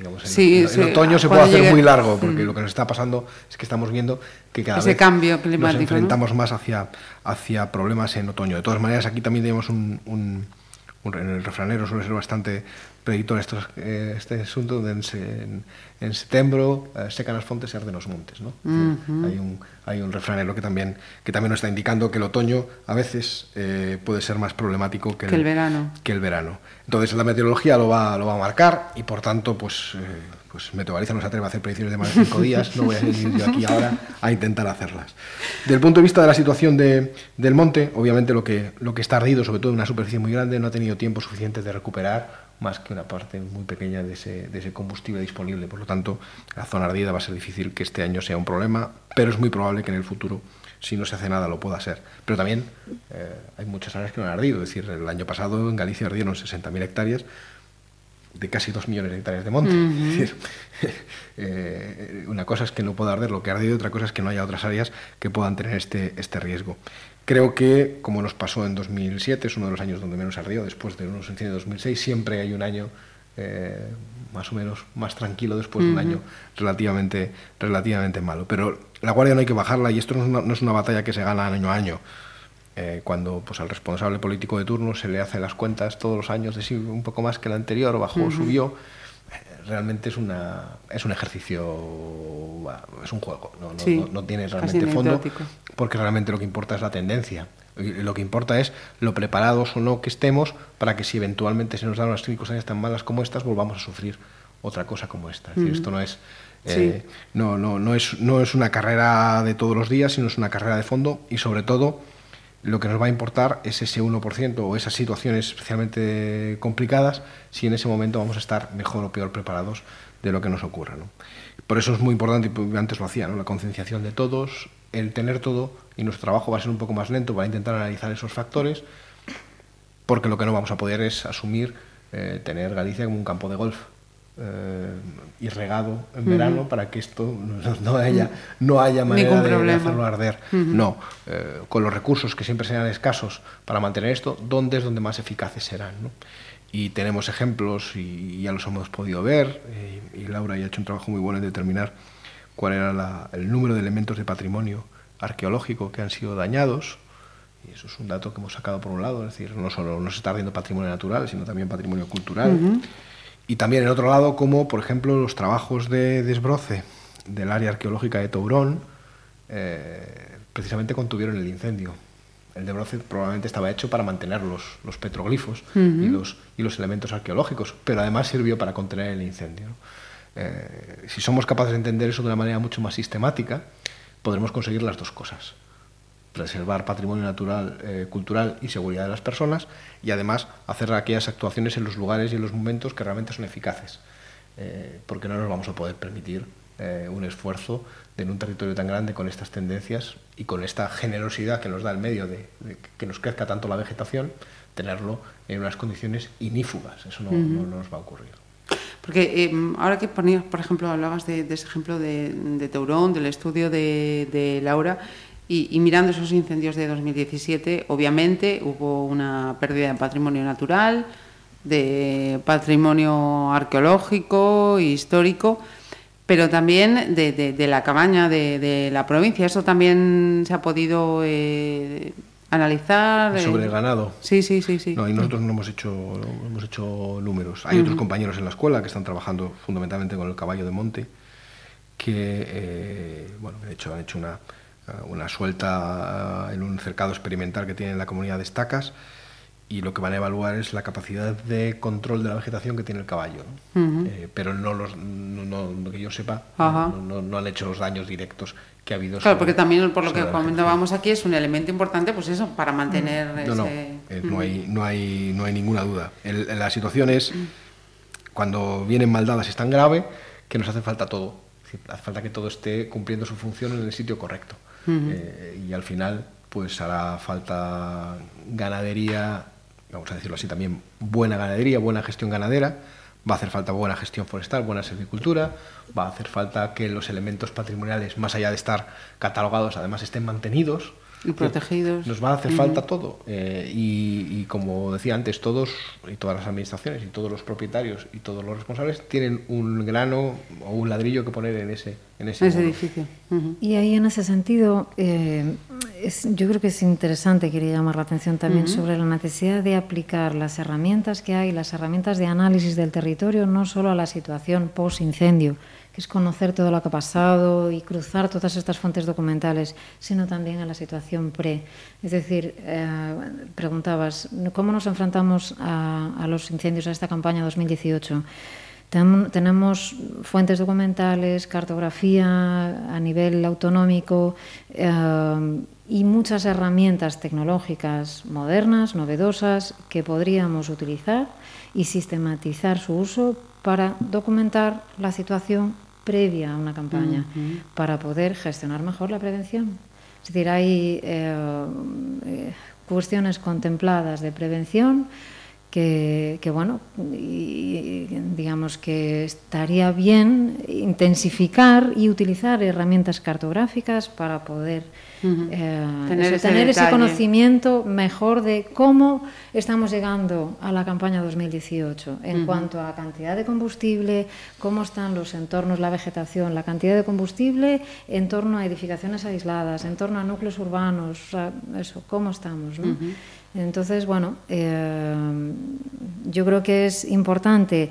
S4: el, otoño se puede hacer muy largo, porque mm. lo que nos está pasando es que estamos viendo que cada
S3: Ese
S4: vez
S3: cambio
S4: nos enfrentamos más hacia, hacia problemas en otoño. De todas maneras, aquí también tenemos un, un, en el refranero suele ser bastante predictor eh, este asunto de en, en septiembre eh, secan las fontes y arden los montes. ¿no? hay, un, hay un refranero que también, que también nos está indicando que el otoño a veces eh, puede ser más problemático que
S3: el, verano.
S4: que el verano. Entonces la meteorología lo va, lo va a marcar y por tanto pues, eh, pues Meteoraliza no se atreve a hacer predicciones de más de cinco días, no voy a ir yo aquí ahora a intentar hacerlas. Desde el punto de vista de la situación de, del monte, obviamente lo que, lo que está ardido, sobre todo en una superficie muy grande, no ha tenido tiempo suficiente de recuperar más que una parte muy pequeña de ese, de ese, combustible disponible. Por lo tanto, la zona ardida va a ser difícil que este año sea un problema, pero es muy probable que en el futuro, si no se hace nada, lo pueda ser. Pero también eh, hay muchas áreas que no han ardido. Es decir, el año pasado en Galicia ardieron 60.000 hectáreas de casi 2 millones de hectáreas de monte. es decir, [laughs] eh, una cosa es que no pueda arder lo que ha ardido, otra cosa es que no haya otras áreas que puedan tener este, este riesgo. Creo que, como nos pasó en 2007, es uno de los años donde menos ardió, después de unos incendios de 2006, siempre hay un año eh, más o menos más tranquilo después de un año relativamente, relativamente malo. Pero la guardia no hay que bajarla y esto no es una, batalla que se gana año a año. Eh, cuando pues, al responsable político de turno se le hace las cuentas todos los años de si un poco más que el anterior, bajó, o subió, realmente es, una, es un ejercicio, es un juego, no, no, no, tiene realmente fondo, porque realmente lo que importa es la tendencia. Lo que importa es lo preparados o no que estemos para que si eventualmente se nos dan unas circunstancias tan malas como estas, volvamos a sufrir otra cosa como esta. esto no es, eh, no, no, no, es, no es una carrera de todos los días, sino es una carrera de fondo y sobre todo lo que nos va a importar es ese 1% o esas situaciones especialmente complicadas, si en ese momento vamos a estar mejor o peor preparados de lo que nos ocurra. Por eso es muy importante, y antes lo hacía, ¿no? la concienciación de todos, el tener todo, y nuestro trabajo va a ser un poco más lento para intentar analizar esos factores, porque lo que no vamos a poder es asumir eh, tener Galicia como un campo de golf eh, y regado en verano para que esto no, haya, no haya manera de, hacerlo arder. No, eh, con los recursos que siempre serán escasos para mantener esto, ¿dónde es donde más eficaces serán? Y tenemos ejemplos y, ya los hemos podido ver, eh, y, Laura ya ha hecho un trabajo muy bueno en determinar cuál era el número de elementos de patrimonio arqueológico que han sido dañados, y eso es un dato que hemos sacado por un lado, es decir, no solo no se está ardiendo patrimonio natural, sino también patrimonio cultural. Y también en otro lado, como por ejemplo los trabajos de desbroce del área arqueológica de Tourón, eh, precisamente contuvieron el incendio. El desbroce probablemente estaba hecho para mantener los, los petroglifos y, los, y los elementos arqueológicos, pero además sirvió para contener el incendio. Eh, si somos capaces de entender eso de una manera mucho más sistemática, podremos conseguir las dos cosas preservar patrimonio natural, eh, cultural y seguridad de las personas y además hacer aquellas actuaciones en los lugares y en los momentos que realmente son eficaces, eh, porque no nos vamos a poder permitir un esfuerzo en un territorio tan grande con estas tendencias y con esta generosidad que nos da el medio de, que nos crezca tanto la vegetación, tenerlo en unas condiciones inífugas. Eso no, nos va a ocurrir.
S3: Porque ahora que ponías, por ejemplo, hablabas de, ese ejemplo de, de, Teurón, del estudio de, de Laura, y, mirando esos incendios de 2017, obviamente hubo una pérdida de patrimonio natural, de patrimonio arqueológico, histórico, pero también de, la cabaña de, la provincia. Eso también se ha podido eh, analizar.
S4: Sobre el ganado.
S3: Sí, sí, sí, sí.
S4: No, y nosotros no hemos hecho, hemos hecho números. Hay otros compañeros en la escuela que están trabajando fundamentalmente con el caballo de monte, que, eh, bueno, de hecho han hecho una eh, una suelta en un cercado experimental que tiene la comunidad de estacas y lo que van a evaluar es la capacidad de control de la vegetación que tiene el caballo. Eh, pero no, los, no, lo que yo sepa, no, han hecho los daños directos que ha habido.
S3: Claro, porque también por lo que comentábamos aquí es un elemento importante, pues eso, para mantener
S4: no, No, eh, no, hay, no, hay, no hay ninguna duda. la situación es, cuando vienen mal dadas es tan grave que nos hace falta todo. Hace falta que todo esté cumpliendo su función en el sitio correcto. Eh, y al final pues hará falta ganadería, vamos a decirlo así también, buena ganadería, buena gestión ganadera, va a hacer falta buena gestión forestal, buena silvicultura, va a hacer falta que los elementos patrimoniales, más allá de estar catalogados, además estén mantenidos,
S3: Y protegidos.
S4: Nos va a hacer falta todo. Eh, y, como decía antes, todos y todas las administraciones y todos los propietarios y todos los responsables tienen un grano o un ladrillo que poner en ese, en ese,
S3: edificio.
S5: Y ahí en ese sentido, eh, es, yo creo que es interesante, quería llamar la atención también sobre la necesidad de aplicar las herramientas que hay, las herramientas de análisis del territorio, no solo a la situación post-incendio, es conocer todo lo que ha pasado y cruzar todas estas fuentes documentales, sino también a la situación pre. Es decir, eh, preguntabas, ¿cómo nos enfrentamos a, los incendios a esta campaña 2018? tenemos fuentes documentales, cartografía a nivel autonómico eh, y muchas herramientas tecnológicas modernas, novedosas, que podríamos utilizar y sistematizar su uso para documentar la situación previa a una campaña para poder gestionar mejor la prevención. Es decir, hay eh, eh, cuestiones contempladas de prevención que, bueno, digamos que estaría bien intensificar y utilizar herramientas cartográficas para poder eh, tener, ese, conocimiento mejor de cómo estamos llegando a la campaña 2018 en cuanto a cantidad de combustible, cómo están los entornos, la vegetación, la cantidad de combustible en torno a edificaciones aisladas, en torno a núcleos urbanos, eso, cómo estamos. ¿no? Entonces, bueno, eh, yo creo que es importante.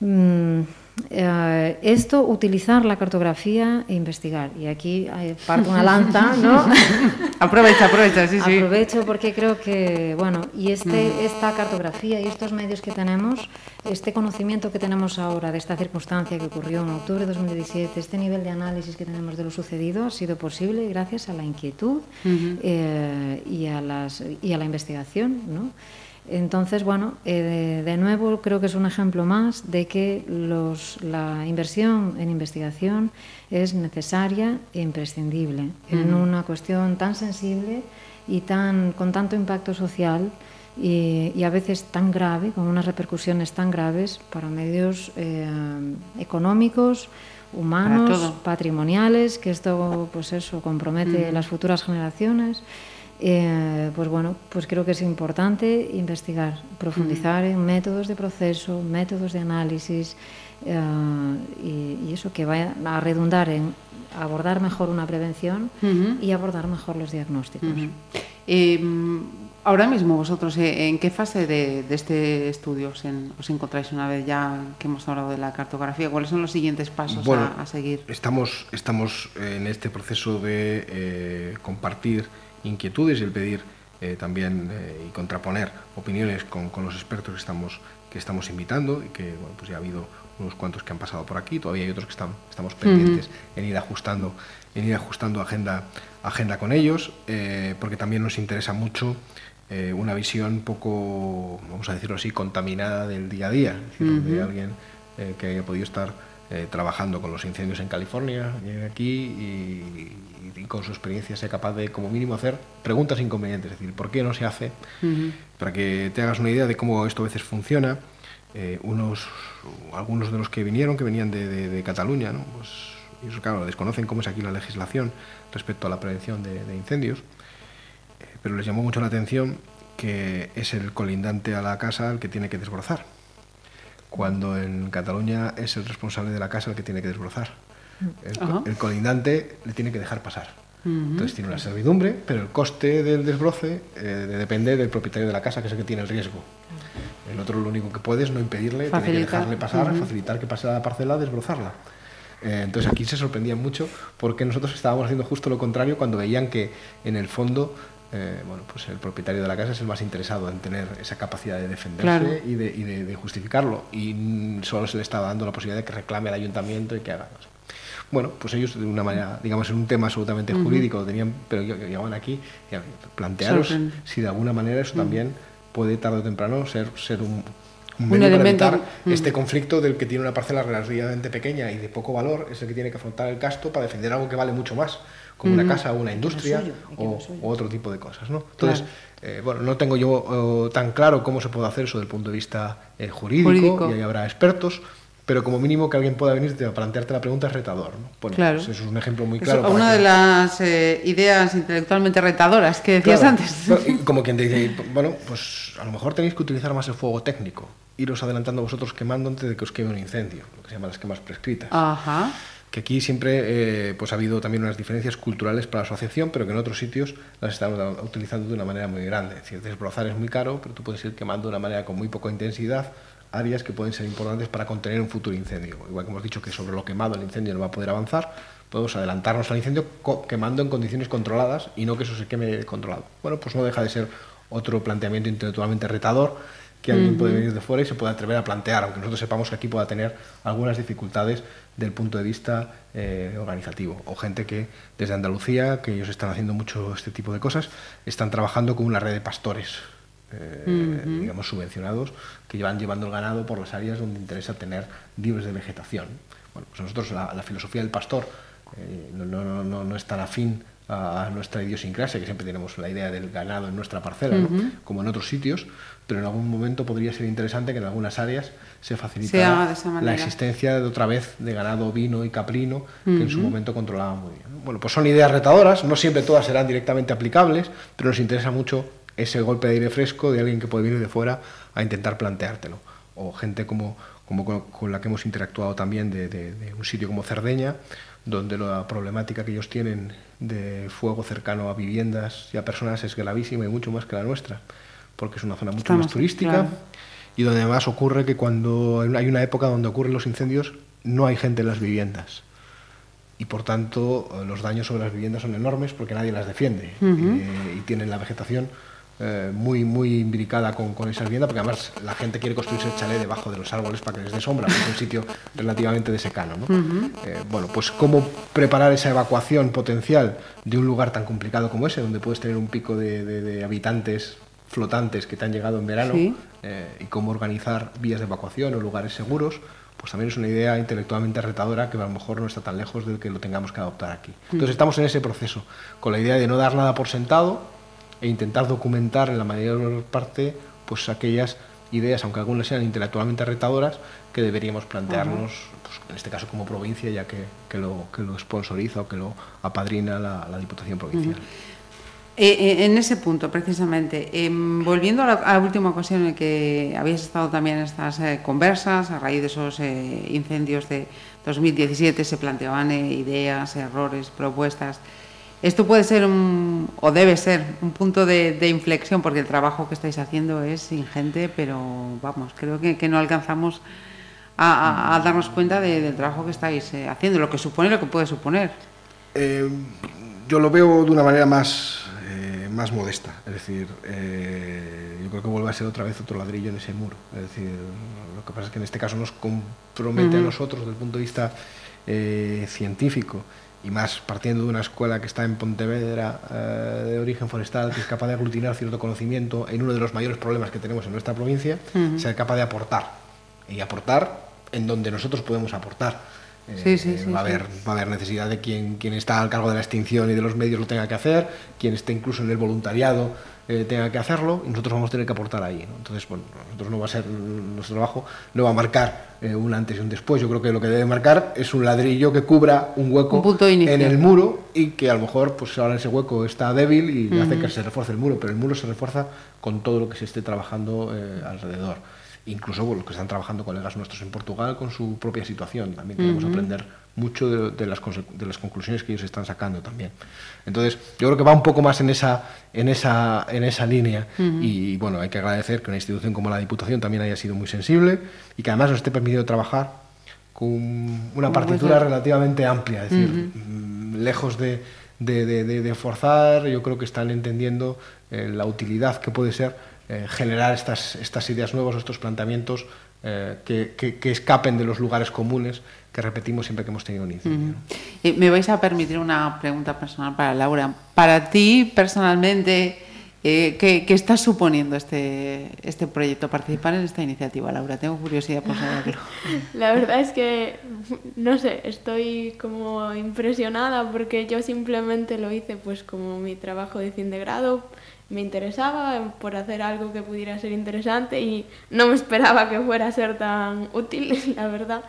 S5: Mm, eh, esto, utilizar la cartografía e investigar. Y aquí parte una lanza, ¿no? [laughs]
S3: aprovecha, aprovecha, sí,
S5: sí. Aprovecho porque creo que, bueno, y este, mm. esta cartografía y estos medios que tenemos, este conocimiento que tenemos ahora de esta circunstancia que ocurrió en octubre de 2017, este nivel de análisis que tenemos de lo sucedido, ha sido posible gracias a la inquietud eh, y, a las, y a la investigación, ¿no? Entonces, bueno, eh, de, nuevo creo que es un ejemplo más de que la inversión en investigación es necesaria e imprescindible. En una cuestión tan sensible y tan, con tanto impacto social y, a veces tan grave, con unas repercusiones tan graves para medios eh, económicos, humanos, patrimoniales, que esto, pues eso, compromete las futuras generaciones. Eh, pues bueno, pues creo que es importante investigar, profundizar en métodos de proceso, métodos de análisis eh, y, eso que vaya a redundar en abordar mejor una prevención y abordar mejor los diagnósticos.
S3: Ahora mismo vosotros, eh, ¿en qué fase de, este estudio os, encontráis una vez ya que hemos hablado de la cartografía? ¿Cuáles son los siguientes pasos a, seguir?
S4: Estamos, estamos en este proceso de compartir inquietudes y el pedir eh, también eh, y contraponer opiniones con, con, los expertos que estamos, que estamos invitando y que bueno, pues ya ha habido unos cuantos que han pasado por aquí, todavía hay otros que están, estamos pendientes en ir ajustando, en ir ajustando agenda, agenda con ellos, eh, porque también nos interesa mucho una visión poco, vamos a decirlo así, contaminada del día a día, es decir, de alguien que haya podido estar trabajando con los incendios en California, llegue aquí y, y con su experiencia sea capaz de, como mínimo, hacer preguntas inconvenientes, es decir, ¿por qué no se hace? Para que te hagas una idea de cómo esto a veces funciona. Eh, unos, algunos de los que vinieron, que venían de, Cataluña, ¿no? pues ellos, claro, desconocen cómo es aquí la legislación respecto a la prevención de, incendios, eh, pero les llamó mucho la atención que es el colindante a la casa el que tiene que desbrozar, cuando en Cataluña es el responsable de la casa el que tiene que desbrozar. El, colindante le tiene que dejar pasar. Entonces tiene una servidumbre, pero el coste del desbroce eh, depende del propietario de la casa, que es el que tiene el riesgo. El otro lo único que puede es no impedirle, tiene que dejarle pasar, facilitar que pase la parcela, desbrozarla. Eh, entonces aquí se sorprendían mucho porque nosotros estábamos haciendo justo lo contrario cuando veían que en el fondo eh, bueno, pues el propietario de la casa es el más interesado en tener esa capacidad de defenderse y, de, justificarlo. Y solo se le estaba dando la posibilidad de que reclame al ayuntamiento y que haga. Bueno, pues ellos de una manera, digamos, en un tema absolutamente jurídico, tenían, pero llegaban aquí, plantearos si de alguna manera eso también puede tarde o temprano ser, ser un, un medio para evitar este conflicto del que tiene una parcela relativamente pequeña y de poco valor, es el que tiene que afrontar el gasto para defender algo que vale mucho más, como una casa o una industria o, otro tipo de cosas. ¿no? Entonces, eh, bueno, no tengo yo tan claro cómo se puede hacer eso desde el punto de vista eh, jurídico, y ahí habrá expertos, pero como mínimo que alguien pueda venir a plantearte la pregunta es retador. ¿no? Bueno,
S3: claro.
S4: pues eso es un ejemplo muy claro.
S3: Es una de las eh, ideas intelectualmente retadoras que decías
S4: Claro.
S3: antes.
S4: Como quien te [laughs] dice, bueno, pues a lo mejor tenéis que utilizar más el fuego técnico, iros adelantando vosotros quemando antes de que os queme un incendio, lo que se llama las quemas prescritas.
S3: Ajá.
S4: Que aquí siempre eh, pues ha habido también unas diferencias culturales para la asociación, pero que en otros sitios las estamos utilizando de una manera muy grande. Es decir, desbrozar es muy caro, pero tú puedes ir quemando de una manera con muy poca intensidad áreas que pueden ser importantes para contener un futuro incendio. Igual que hemos dicho que sobre lo quemado el incendio no va a poder avanzar, podemos adelantarnos al incendio quemando en condiciones controladas y no que eso se queme controlado. Bueno, pues no deja de ser otro planteamiento intelectualmente retador que alguien puede venir de fuera y se puede atrever a plantear, aunque nosotros sepamos que aquí pueda tener algunas dificultades del punto de vista eh, organizativo. O gente que desde Andalucía, que ellos están haciendo mucho este tipo de cosas, están trabajando con una red de pastores, eh, digamos, subvencionados, que van llevando el ganado por las áreas donde interesa tener libres de vegetación. Bueno, pues nosotros la, la filosofía del pastor eh, no, no, no, no, es tan afín a nuestra idiosincrasia, que siempre tenemos la idea del ganado en nuestra parcela, ¿no? como en otros sitios, pero en algún momento podría ser interesante que en algunas áreas se facilitara
S3: manera.
S4: la existencia de otra vez de ganado ovino y caprino que en su momento controlaba muy bien. ¿no? Bueno, pues son ideas retadoras, no siempre todas serán directamente aplicables, pero nos interesa mucho ese golpe de aire fresco de alguien que puede venir de fuera a intentar planteártelo. O gente como, como con, con la que hemos interactuado también de, de- de un sitio como Cerdeña, donde la problemática que ellos tienen de fuego cercano a viviendas y a personas es gravísima y mucho más que la nuestra, porque es una zona mucho
S3: Estamos-
S4: más turística
S3: claro.
S4: y donde además ocurre que cuando hay una época donde ocurren los incendios no hay gente en las viviendas y por tanto eh, los daños sobre las viviendas son enormes porque nadie las defiende Eh, y tienen la vegetación eh, muy muy imbricada con, con esa vivienda porque además la gente quiere construirse el chalet debajo de los árboles para que les dé sombra porque es un sitio relativamente de secano ¿no? Eh, bueno pues cómo preparar esa evacuación potencial de un lugar tan complicado como ese donde puedes tener un pico de, de- de habitantes flotantes que te han llegado en verano
S3: Sí.
S4: eh, y cómo organizar vías de evacuación o lugares seguros, pues también es una idea intelectualmente retadora que a lo mejor no está tan lejos del que lo tengamos que adoptar aquí. Entonces estamos en ese proceso, con la idea de no dar nada por sentado e intentar documentar en la mayor parte pues aquellas ideas, aunque algunas sean intelectualmente retadoras, que deberíamos plantearnos, pues, en este caso como provincia, ya que, que lo, que lo sponsoriza o que lo apadrina la, la Diputación Provincial.
S3: Eh, en ese punto, precisamente, em, volviendo a la, última ocasión en que habéis estado también en estas eh, conversas, a raíz de esos eh, incendios de 2017, se planteaban eh, ideas, errores, propuestas. Esto puede ser un, o debe ser un punto de, inflexión, porque el trabajo que estáis haciendo es ingente, pero vamos, creo que, no alcanzamos a, darnos cuenta de- del trabajo que estáis eh, haciendo, lo que supone lo que puede suponer.
S4: Eh, yo lo veo de una manera más, eh, más modesta. Es decir, eh, yo creo que vuelve a ser otra vez otro ladrillo en ese muro. Es decir, lo que pasa es que en este caso nos compromete a nosotros desde el punto de vista eh, científico y más partiendo de una escuela que está en Pontevedra eh, de origen forestal, que es capaz de aglutinar cierto conocimiento en uno de los mayores problemas que tenemos en nuestra provincia, ser capaz de aportar. Y aportar en donde nosotros podemos aportar. Eh,
S3: Sí, sí, sí,
S4: va, a haber, va a haber necesidad de quien, quien está al cargo de la extinción y de los medios lo tenga que hacer, quien esté incluso en el voluntariado eh, tenga que hacerlo, y nosotros vamos a tener que aportar ahí. ¿no? Entonces, bueno, nosotros no va a ser, nuestro trabajo no va a marcar eh, un antes y un después. Yo creo que lo que debe marcar es un ladrillo que cubra un hueco
S3: Un punto
S4: en el muro y que a lo mejor pues ahora ese hueco está débil y hace que se refuerce el muro, pero el muro se refuerza con todo lo que se esté trabajando eh, alrededor. Incluso bueno, los que están trabajando colegas nuestros en Portugal con su propia situación. También tenemos que aprender mucho de, de las, conse- de las conclusiones que ellos están sacando también. Entonces, yo creo que va un poco más en esa, en esa, en esa línea. Y bueno, hay que agradecer que una institución como la Diputación también haya sido muy sensible y que además nos esté permitido trabajar con una partitura relativamente amplia, es decir, mm, lejos de, de- de- de- de forzar, yo creo que están entendiendo eh, la utilidad que puede ser eh, generar estas, estas ideas nuevas, estos planteamientos eh, que, que- que escapen de los lugares comunes que repetimos siempre que hemos tenido un incendio. ¿no?
S3: Me vais a permitir una pregunta personal para Laura. Para ti, personalmente, eh, ¿qué, qué está suponiendo este, este proyecto, participar en esta iniciativa, Laura? Tengo curiosidad por saberlo. [laughs]
S6: La verdad es que, no sé, estoy como impresionada porque yo simplemente lo hice pues como mi trabajo de fin de grado, me interesaba por hacer algo que pudiera ser interesante y no me esperaba que fuera a ser tan [laughs] útil, la verdad.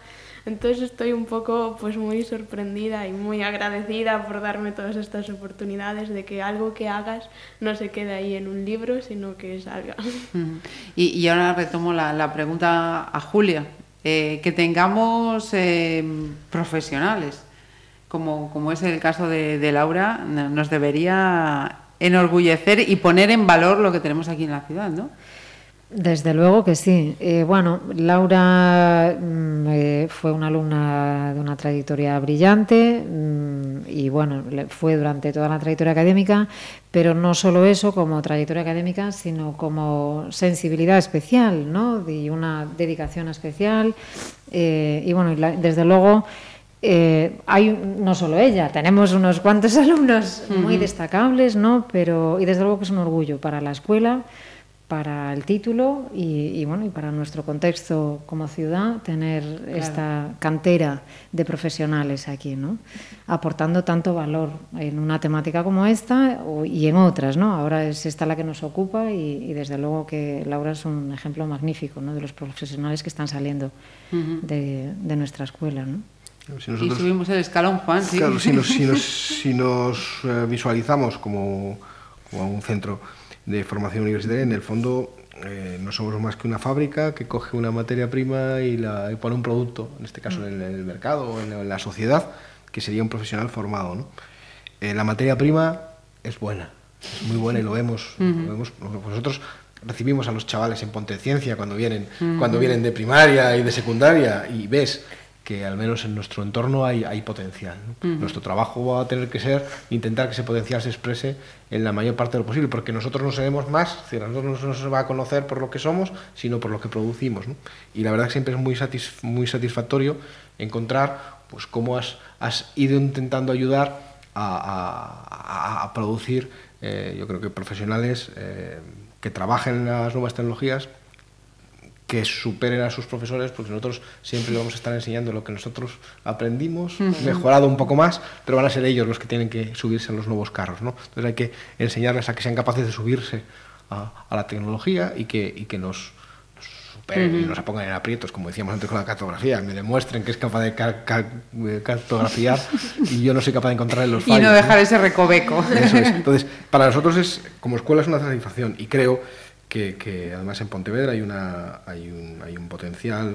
S6: Entonces estoy un poco pues muy sorprendida y muy agradecida por darme todas estas oportunidades de que algo que hagas no se quede ahí en un libro, sino que salga. [laughs]
S3: Y, ahora retomo la, la, pregunta a Julia. Eh, que tengamos eh, profesionales, como, como es el caso de, de Laura, nos debería enorgullecer y poner en valor lo que tenemos aquí en la ciudad, ¿no?
S5: Desde luego que sí. Eh, bueno, Laura mm, eh, fue una alumna de una trayectoria brillante mm, y bueno, fue durante toda la trayectoria académica, pero no solo eso como trayectoria académica, sino como sensibilidad especial, ¿no? Y una dedicación especial. Eh, y bueno, desde luego eh, hay no solo ella, tenemos unos cuantos [laughs] alumnos muy destacables, ¿no? Pero y desde luego que es un orgullo para la escuela, para el título y, bueno y para nuestro contexto como ciudad tener esta cantera de profesionales aquí, ¿no? Aportando tanto valor en una temática como esta y en otras, ¿no? Ahora es esta la que nos ocupa y, desde luego que Laura es un ejemplo magnífico, ¿no? De los profesionales que están saliendo de, de nuestra escuela, ¿no?
S3: Si nosotros, y subimos el escalón, Juan. ¿sí?
S4: Claro, si nos, si nos, [laughs] si nos eh, visualizamos como, como, un centro de formación universitaria, en el fondo eh, no somos más que una fábrica que coge una materia prima y, la, y pone un producto, en este caso en el, mercado o en, en, la sociedad, que sería un profesional formado. ¿no? Eh, la materia prima es buena, es muy buena y lo vemos. Uh -huh. lo vemos nosotros recibimos a los chavales en Ponte de Ciencia cuando vienen, uh -huh. cuando vienen de primaria y de secundaria y ves que al menos en nuestro entorno hay, hay potencial. ¿no? Uh -huh. Nuestro trabajo va a tener que ser intentar que ese potencial se exprese en la mayor parte de lo posible, porque nosotros no seremos más, a nosotros no se va a conocer por lo que somos, sino por lo que producimos. ¿no? Y la verdad que siempre es muy, satis muy satisfactorio encontrar pues, cómo has, has ido intentando ayudar a, a, a producir, eh, yo creo que profesionales eh, que trabajen en las nuevas tecnologías, que superen a sus profesores, porque nosotros siempre vamos a estar enseñando lo que nosotros aprendimos, uh -huh. mejorado un poco más, pero van a ser ellos los que tienen que subirse a los nuevos carros. ¿no? Entonces hay que enseñarles a que sean capaces de subirse a, a la tecnología y que, y que nos, nos superen uh -huh. y nos pongan en aprietos, como decíamos antes con la cartografía, me demuestren que es capaz de car car cartografiar y yo no soy capaz de encontrar los fallos. [laughs]
S3: Y no dejar ¿no? ese recoveco.
S4: Eso es. Entonces, para nosotros es, como escuela es una satisfacción y creo que, que, además en Pontevedra hay, una, hay, un, hay un potencial,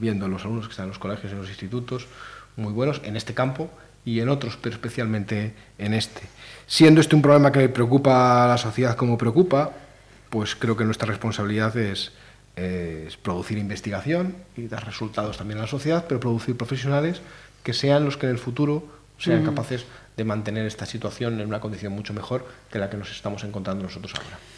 S4: viendo los alumnos que están en los colegios y en los institutos, muy buenos en este campo y en otros, pero especialmente en este. Siendo este un problema que preocupa a la sociedad como preocupa, pues creo que nuestra responsabilidad es, es producir investigación y dar resultados también a la sociedad, pero producir profesionales que sean los que en el futuro sean -huh. capaces de mantener esta situación en una condición mucho mejor que la que nos estamos encontrando nosotros ahora.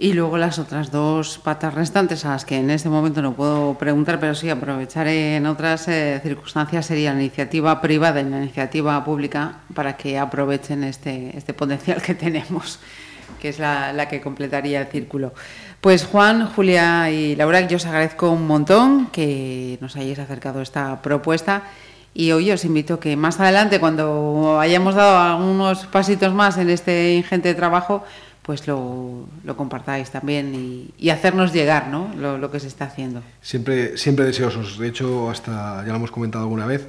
S3: Y luego las otras dos patas restantes, a las que en este momento no puedo preguntar, pero sí aprovecharé en otras eh, circunstancias, sería la iniciativa privada y la iniciativa pública para que aprovechen este, este potencial que tenemos, que es la, la, que completaría el círculo. Pues Juan, Julia y Laura, yo os agradezco un montón que nos hayáis acercado esta propuesta. Y hoy os invito que más adelante, cuando hayamos dado algunos pasitos más en este ingente trabajo, pues lo, lo compartáis también y, y, hacernos llegar ¿no? lo, lo, que se está haciendo.
S4: Siempre, siempre deseosos. De hecho, hasta ya lo hemos comentado alguna vez,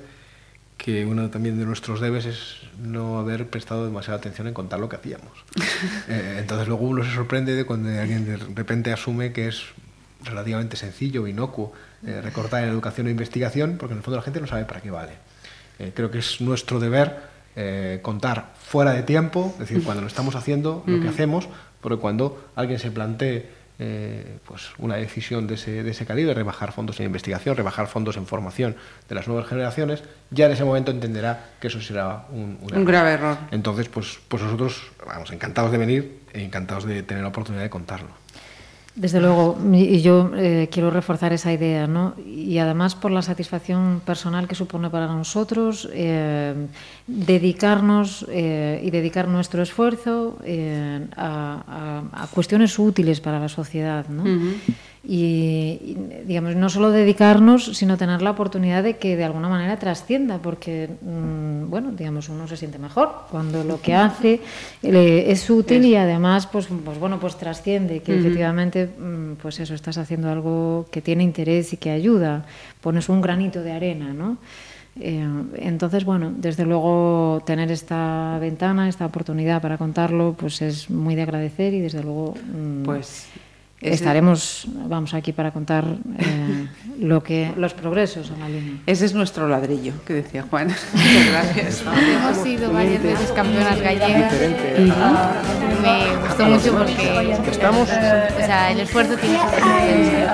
S4: que uno también de nuestros debes es no haber prestado demasiada atención en contar lo que hacíamos. [laughs] eh, entonces luego uno se sorprende de cuando alguien de repente asume que es relativamente sencillo, inocuo, eh, recortar en educación e investigación, porque en el fondo la gente no sabe para qué vale. Eh, creo que es nuestro deber eh, contar fuera de tiempo, es decir, cuando lo estamos haciendo, lo que hacemos, porque cuando alguien se plantee eh, pues una decisión de ese, de ese calibre, rebajar fondos en investigación, rebajar fondos en formación de las nuevas generaciones, ya en ese momento entenderá que eso será un,
S3: un, error. un grave error.
S4: Entonces, pues, pues nosotros, vamos, encantados de venir e encantados de tener la oportunidad de contarlo.
S5: Desde luego, y yo eh, quiero reforzar esa idea, ¿no? Y además por la satisfacción personal que supone para nosotros eh, dedicarnos eh, y dedicar nuestro esfuerzo a, cuestiones útiles para la sociedad, ¿no? Y, digamos, no solo dedicarnos, sino tener la oportunidad de que de alguna manera trascienda, porque, mm, bueno, digamos, uno se siente mejor cuando lo que hace es útil y además, pues, pues bueno, pues trasciende, que efectivamente, mm, pues eso, estás haciendo algo que tiene interés y que ayuda, pones un granito de arena, ¿no? Eh, entonces, bueno, desde luego tener esta ventana, esta oportunidad para contarlo, pues es muy de agradecer y desde luego... Mm,
S3: pues
S5: estaremos, vamos aquí para contar eh, [laughs] lo que los progresos en la línea.
S3: Ese es nuestro ladrillo, que decía Juan. [laughs] Muchas gracias. [laughs]
S2: Hemos sido varias veces campeonas gallegas y me gustó mucho porque
S4: estamos,
S2: o sea, el esfuerzo tiene.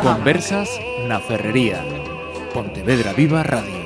S1: Conversas na Ferrería. Pontevedra Viva Radio.